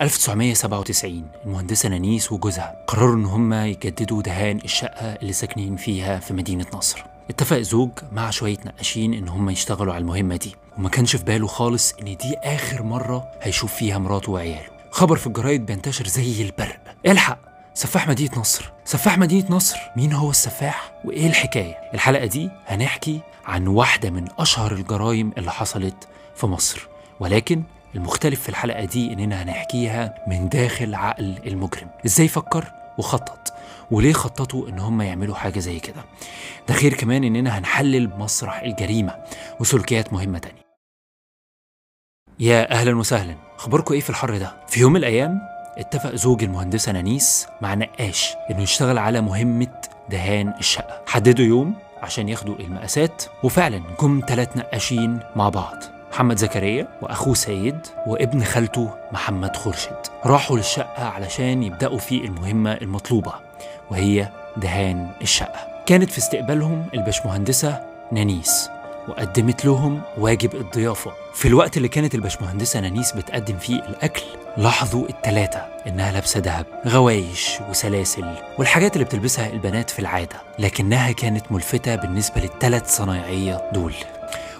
1997 المهندسة نانيس وجوزها قرروا إن هم يجددوا دهان الشقة اللي ساكنين فيها في مدينة نصر. اتفق زوج مع شوية نقاشين إن هم يشتغلوا على المهمة دي وما كانش في باله خالص إن دي آخر مرة هيشوف فيها مراته وعياله. خبر في الجرايد بينتشر زي البرق. الحق! سفاح مدينة نصر! سفاح مدينة نصر! مين هو السفاح؟ وإيه الحكاية؟ الحلقة دي هنحكي عن واحدة من أشهر الجرائم اللي حصلت في مصر. ولكن المختلف في الحلقة دي إننا هنحكيها من داخل عقل المجرم. إزاي فكر وخطط؟ وليه خططوا إن هم يعملوا حاجة زي كده؟ ده غير كمان إننا هنحلل مسرح الجريمة وسلوكيات مهمة تانية. يا أهلا وسهلا. خبركم إيه في الحر ده؟ في يوم من الأيام اتفق زوج المهندسة نانيس مع نقاش إنه يشتغل على مهمة دهان الشقة. حددوا يوم عشان ياخدوا المقاسات وفعلا جم ثلاث نقاشين مع بعض. محمد زكريا وأخوه سيد وابن خالته محمد خورشيد. راحوا للشقة علشان يبدأوا في المهمة المطلوبة وهي دهان الشقة. كانت في استقبالهم البشمهندسه نانيس وقدمت لهم واجب الضيافة. في الوقت اللي كانت البشمهندسه نانيس بتقدم فيه الأكل لاحظوا التلاتة إنها لابسة دهب غوايش وسلاسل والحاجات اللي بتلبسها البنات في العادة لكنها كانت ملفتة بالنسبة للتلات صنايعية دول.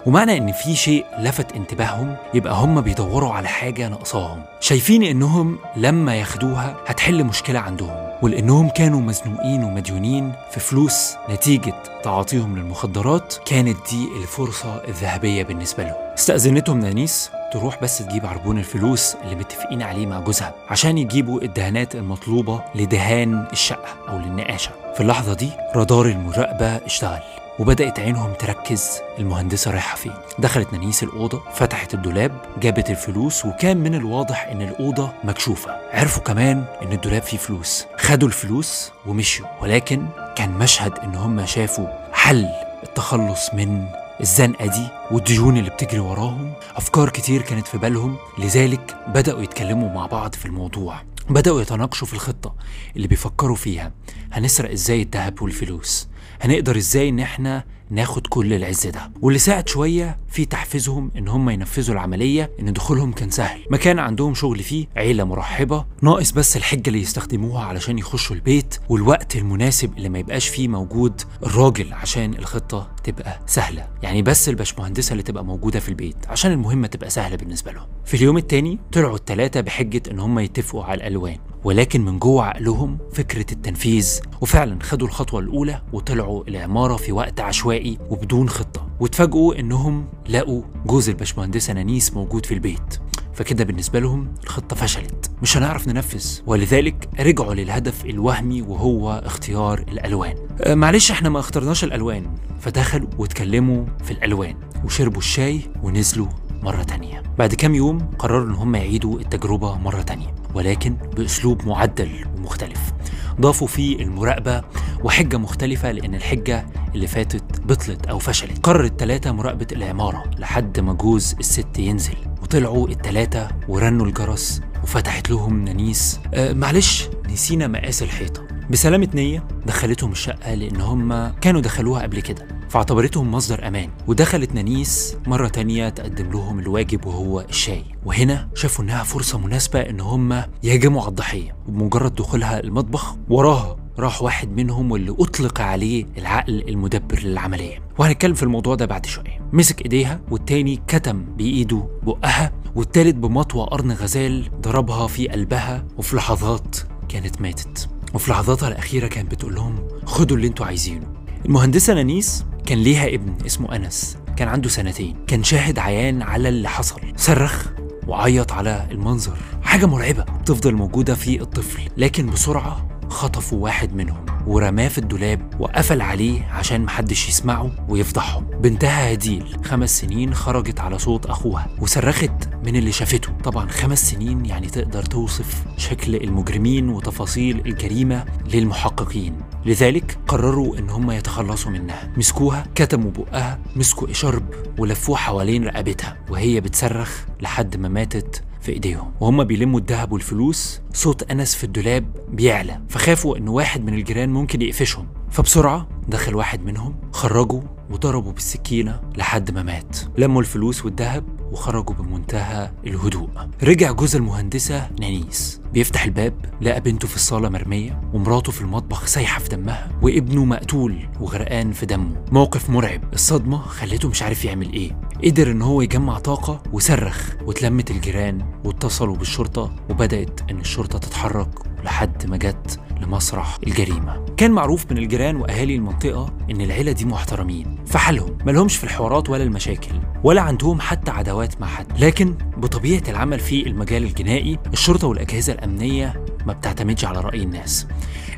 ومعنى إن في شيء لفت انتباههم يبقى هم بيدوروا على حاجة ناقصاهم. شايفين إنهم لما ياخدوها هتحل مشكلة عندهم ولإنهم كانوا مزنوقين ومديونين في فلوس نتيجة تعاطيهم للمخدرات كانت دي الفرصة الذهبية بالنسبة لهم. استأذنتهم نانيس تروح بس تجيب عربون الفلوس اللي متفقين عليه مع جوزها عشان يجيبوا الدهانات المطلوبة لدهان الشقة أو للنقاشة. في اللحظة دي رادار المراقبة اشتغل. وبدأت عينهم تركز. المهندسة رايحة فين؟ دخلت نانيس الأوضة فتحت الدولاب جابت الفلوس وكان من الواضح إن الأوضة مكشوفة. عرفوا كمان إن الدولاب فيه فلوس. خدوا الفلوس ومشيوا ولكن كان مشهد إن هم شافوا حل التخلص من الزنقة دي والديون اللي بتجري وراهم. أفكار كتير كانت في بالهم لذلك بدأوا يتكلموا مع بعض في الموضوع. بدأوا يتناقشوا في الخطة اللي بيفكروا فيها. هنسرق إزاي الذهب والفلوس؟ هنقدر إزاي ان إحنا ناخد كل العز ده. واللي ساعد شوية في تحفيزهم إن هم ينفذوا العملية إن دخولهم كان سهل. مكان عندهم شغل فيه عيلة مرحبة ناقص بس الحجة اللي يستخدموها علشان يخشوا البيت والوقت المناسب اللي ما يبقاش فيه موجود الراجل عشان الخطة تبقى سهلة. يعني بس الباشمهندسة اللي تبقى موجودة في البيت عشان المهمة تبقى سهلة بالنسبة لهم. في اليوم التاني طلعوا الثلاثه بحجة إن هم يتفقوا على الألوان. ولكن من جوه عقلهم فكرة التنفيذ. وفعلا خدوا الخطوة الأولى وطلعوا العمارة في وقت عشوائي. وبدون خطة واتفاجئوا إنهم لقوا جوز الباشمهندسة نانيس موجود في البيت. فكده بالنسبة لهم الخطة فشلت. مش هنعرف ننفذ. ولذلك رجعوا للهدف الوهمي وهو اختيار الألوان. أه معلش إحنا ما اخترناش الألوان. فدخلوا واتكلموا في الألوان وشربوا الشاي ونزلوا مرة تانية. بعد كام يوم قرروا إن هم يعيدوا التجربة مرة تانية ولكن بأسلوب معدل ومختلف. ضافوا فيه المراقبة وحجة مختلفة لأن الحجة اللي فاتت بطلت أو فشلت. قرر التلاتة مراقبة العمارة لحد ما جوز الست ينزل. وطلعوا التلاتة ورنوا الجرس وفتحت لهم نانيس. أه معلش نسينا مقاس الحيطة. بسلامة نية دخلتهم الشقة لأن هم كانوا دخلوها قبل كده. فاعتبرتهم مصدر أمان. ودخلت نانيس مرة تانية تقدم لهم الواجب وهو الشاي. وهنا شافوا إنها فرصة مناسبة إن هم يهجموا على الضحية. وبمجرد دخولها المطبخ وراها راح واحد منهم واللي أطلق عليه العقل المدبر للعملية. وهنتكلم في الموضوع ده بعد شوية. مسك إيديها والتاني كتم بإيده بقها والتالت بمطوى قرن غزال ضربها في قلبها وفي لحظات كانت ماتت. وفي لحظاتها الأخيرة كانت بتقول لهم خدوا اللي أنتوا عايزينه. المهندسة نانيس كان ليها ابن اسمه أنس. كان عنده سنتين. كان شاهد عيان على اللي حصل. صرخ وعيط على المنظر. حاجة مرعبة تفضل موجودة في الطفل لكن بسرعة خطفوا واحد منهم ورماه في الدولاب وقفل عليه عشان محدش يسمعه ويفضحهم. بنتها هديل خمس سنين خرجت على صوت أخوها وصرخت من اللي شافته. طبعا خمس سنين يعني تقدر توصف شكل المجرمين وتفاصيل الجريمة للمحققين. لذلك قرروا إن هم يتخلصوا منها. مسكوها كتموا بقها مسكوا إشارب ولفوه حوالين رقبتها وهي بتصرخ لحد ما ماتت في إيديهم. وهم بيلموا الذهب والفلوس. صوت أنس في الدولاب بيعلى. فخافوا إن واحد من الجيران ممكن يقفشهم. فبسرعة دخل واحد منهم خرجوا وضربوا بالسكينة لحد ما مات. لموا الفلوس والذهب وخرجوا بمنتهى الهدوء. رجع جوز المهندسة نانيس. بيفتح الباب لقى بنته في الصالة مرمية ومراته في المطبخ سايحة في دمها وابنه مقتول وغرقان في دمه. موقف مرعب. الصدمة خلته مش عارف يعمل إيه. قدر إن هو يجمع طاقة وصرخ واتلمت الجيران واتصلوا بالشرطة وبدأت إن الشرطة تتحرك لحد ما جت لمسرح الجريمة. كان معروف من الجيران وأهالي المنطقة إن العيلة دي محترمين في حالهم ملهمش في الحوارات ولا المشاكل ولا عندهم حتى عداوات مع حد. لكن بطبيعة العمل في المجال الجنائي الشرطة والأجهزة الأمنية ما بتعتمدش على رأي الناس.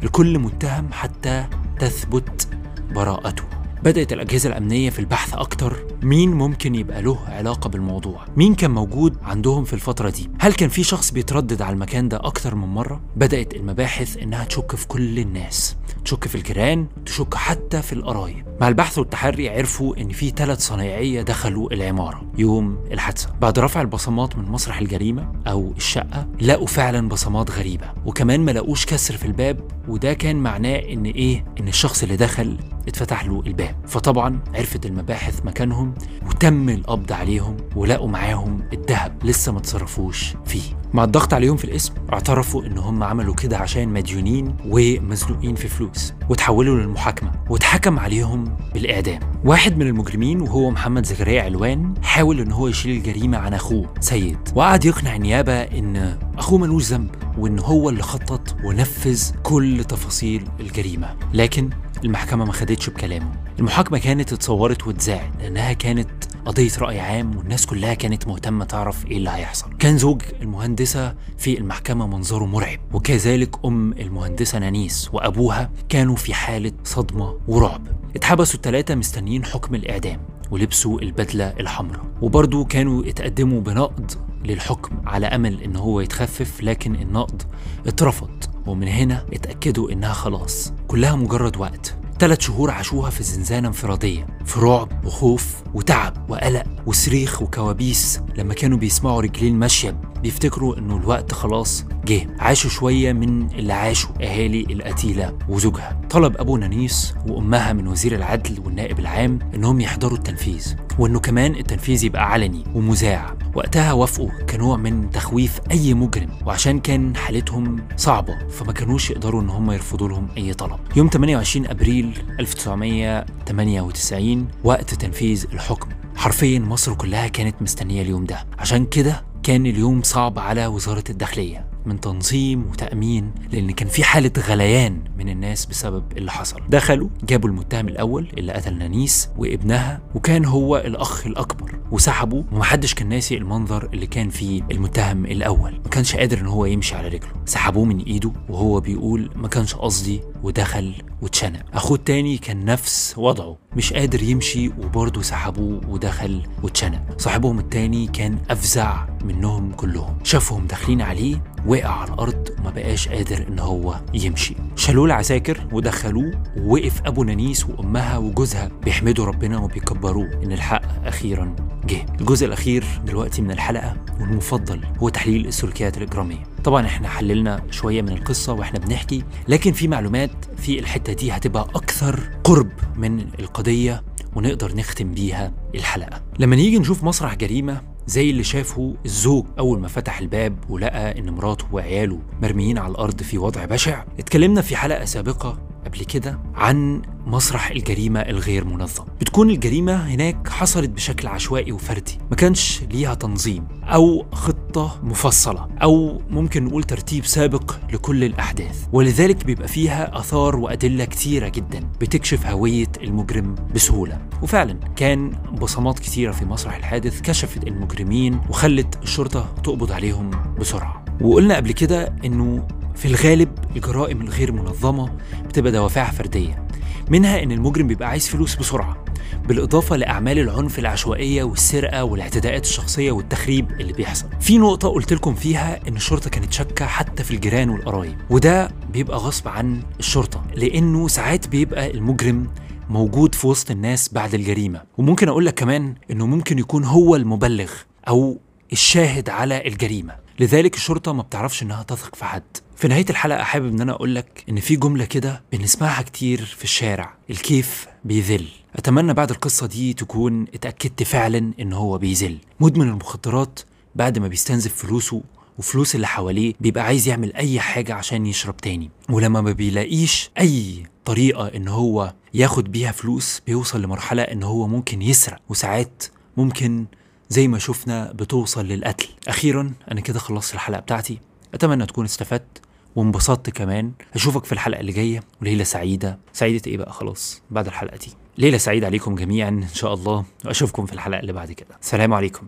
الكل متهم حتى تثبت براءته. بدأت الأجهزة الأمنية في البحث أكتر مين ممكن يبقى له علاقة بالموضوع مين كان موجود عندهم في الفترة دي هل كان في شخص بيتردد على المكان ده أكتر من مرة؟ بدأت المباحث إنها تشك في كل الناس تشك في الجيران تشك حتى في القرايب. مع البحث والتحري عرفوا إن في ثلاث صنايعية دخلوا العمارة. يوم الحادثة. بعد رفع البصمات من مسرح الجريمة أو الشقة لقوا فعلا بصمات غريبة وكمان ما لقوش كسر في الباب وده كان معناه إن إيه؟ إن الشخص اللي دخل اتفتح له الباب. فطبعا عرفت المباحث مكانهم وتم القبض عليهم ولقوا معاهم الذهب لسه ما تصرفوش فيه. مع الضغط عليهم في الاسم اعترفوا إن هم عملوا كده عشان مديونين ومزنوقين في فلوس وتحولوا للمحاكمة واتحكم عليهم بالإعدام. واحد من المجرمين وهو محمد زكريا علوان حاول إن هو يشيل الجريمه عن أخوه سيد. وقعد يقنع النيابة إن أخوه ملوش ذنب وإن هو اللي خطط ونفذ كل تفاصيل الجريمة. لكن المحكمة ما خدتش بكلامه. المحاكمة كانت اتصورت واتذاعت لأنها كانت قضية رأي عام والناس كلها كانت مهتمة تعرف إيه اللي هيحصل. كان زوج المهندسة في المحكمة منظره مرعب وكذلك أم المهندسة نانيس وأبوها كانوا في حالة صدمة ورعب. اتحبسوا الثلاثة مستنيين حكم الإعدام ولبسوا البدلة الحمراء. وبرضو كانوا اتقدموا بنقد للحكم على أمل إن هو يتخفف لكن النقد اترفض. ومن هنا اتأكدوا إنها خلاص. كلها مجرد وقت. ثلاث شهور عاشوها في زنزانة انفرادية. في رعب وخوف وتعب وقلق وصريخ وكوابيس لما كانوا بيسمعوا رجلين ماشية بيفتكروا إنه الوقت خلاص جه. عاشوا شوية من اللي عاشوا أهالي القتيلة وزوجها. طلب أبو نانيس وأمها من وزير العدل والنائب العام إنهم يحضروا التنفيذ وإنه كمان التنفيذ يبقى علني ومذاع. وقتها وافقوا كنوع من تخويف أي مجرم وعشان كان حالتهم صعبة فما كانوش يقدروا إن هم يرفضوا لهم أي طلب. يوم 28 أبريل 1998 وقت تنفيذ الحكم. حرفيا مصر كلها كانت مستنية اليوم ده. عشان كده كان اليوم صعب على وزارة الداخلية. من تنظيم وتأمين لأن كان في حالة غليان من الناس بسبب اللي حصل. دخلوا جابوا المتهم الأول اللي قتل نانيس وابنها وكان هو الأخ الأكبر. وسحبوا ومحدش كان ناسي المنظر اللي كان فيه المتهم الأول. ما كانش قادر إن هو يمشي على رجله. سحبوه من إيده وهو بيقول ما كانش قصدي ودخل واتشنق. أخوه التاني كان نفس وضعه مش قادر يمشي وبرضه سحبوه ودخل واتشنق. صاحبهم التاني كان أفزع منهم كلهم. شافهم داخلين عليه وقع على الأرض وما بقاش قادر إن هو يمشي. شالوه العساكر ودخلوه ووقف أبو نانيس وأمها وجوزها بيحمدوا ربنا وبيكبروه إن الحق أخيرا جه. الجزء الأخير دلوقتي من الحلقة والمفضل هو تحليل السلوكيات الإجرامية. طبعا إحنا حللنا شوية من القصة وإحنا بنحكي لكن في معلومات في الحتة دي هتبقى أكثر قرب من القضية ونقدر نختم بيها الحلقة. لما نيجي نشوف مسرح جريمة زي اللي شافه الزوج أول ما فتح الباب ولقى إن مراته وعياله مرميين على الأرض في وضع بشع. اتكلمنا في حلقة سابقة قبل كده عن مسرح الجريمة الغير منظم. بتكون الجريمة هناك حصلت بشكل عشوائي وفردي ما كانش ليها تنظيم أو خطة مفصلة أو ممكن نقول ترتيب سابق لكل الأحداث. ولذلك بيبقى فيها آثار وأدلة كتيرة جدا بتكشف هوية المجرم بسهولة. وفعلا كان بصمات كتيرة في مسرح الحادث كشفت المجرمين وخلت الشرطة تقبض عليهم بسرعة. وقلنا قبل كده إنه في الغالب الجرائم الغير منظمة بتبقى دوافعها فردية منها إن المجرم بيبقى عايز فلوس بسرعة بالإضافة لأعمال العنف العشوائية والسرقة والاعتداءات الشخصية والتخريب اللي بيحصل. في نقطة قلت لكم فيها إن الشرطة كانت شاكة حتى في الجيران والقرايب وده بيبقى غصب عن الشرطة لأنه ساعات بيبقى المجرم موجود في وسط الناس بعد الجريمة. وممكن أقول لك كمان إنه ممكن يكون هو المبلغ أو الشاهد على الجريمة. لذلك الشرطة ما بتعرفش إنها تثق في حد. في نهاية الحلقة حابب إن أنا أقول لك إن في جملة كده بنسمعها كتير في الشارع الكيف بيذل. أتمنى بعد القصة دي تكون اتأكدت فعلا إن هو بيذل. مدمن المخدرات بعد ما بيستنزف فلوسه وفلوس اللي حواليه بيبقى عايز يعمل أي حاجة عشان يشرب تاني. ولما ما بيلاقيش أي طريقة إن هو ياخد بيها فلوس بيوصل لمرحلة إن هو ممكن يسرق. وساعات ممكن زي ما شفنا بتوصل للقتل. أخيرا أنا كده خلصت الحلقة بتاعتي. أتمنى تكون استفدت. وانبسطت كمان. أشوفك في الحلقة اللي جاية وليله سعيدة. سعيدة إيه بقى؟ خلاص بعد الحلقة دي. ليله سعيدة عليكم جميعا إن شاء الله. وأشوفكم في الحلقة اللي بعد كده. سلام عليكم.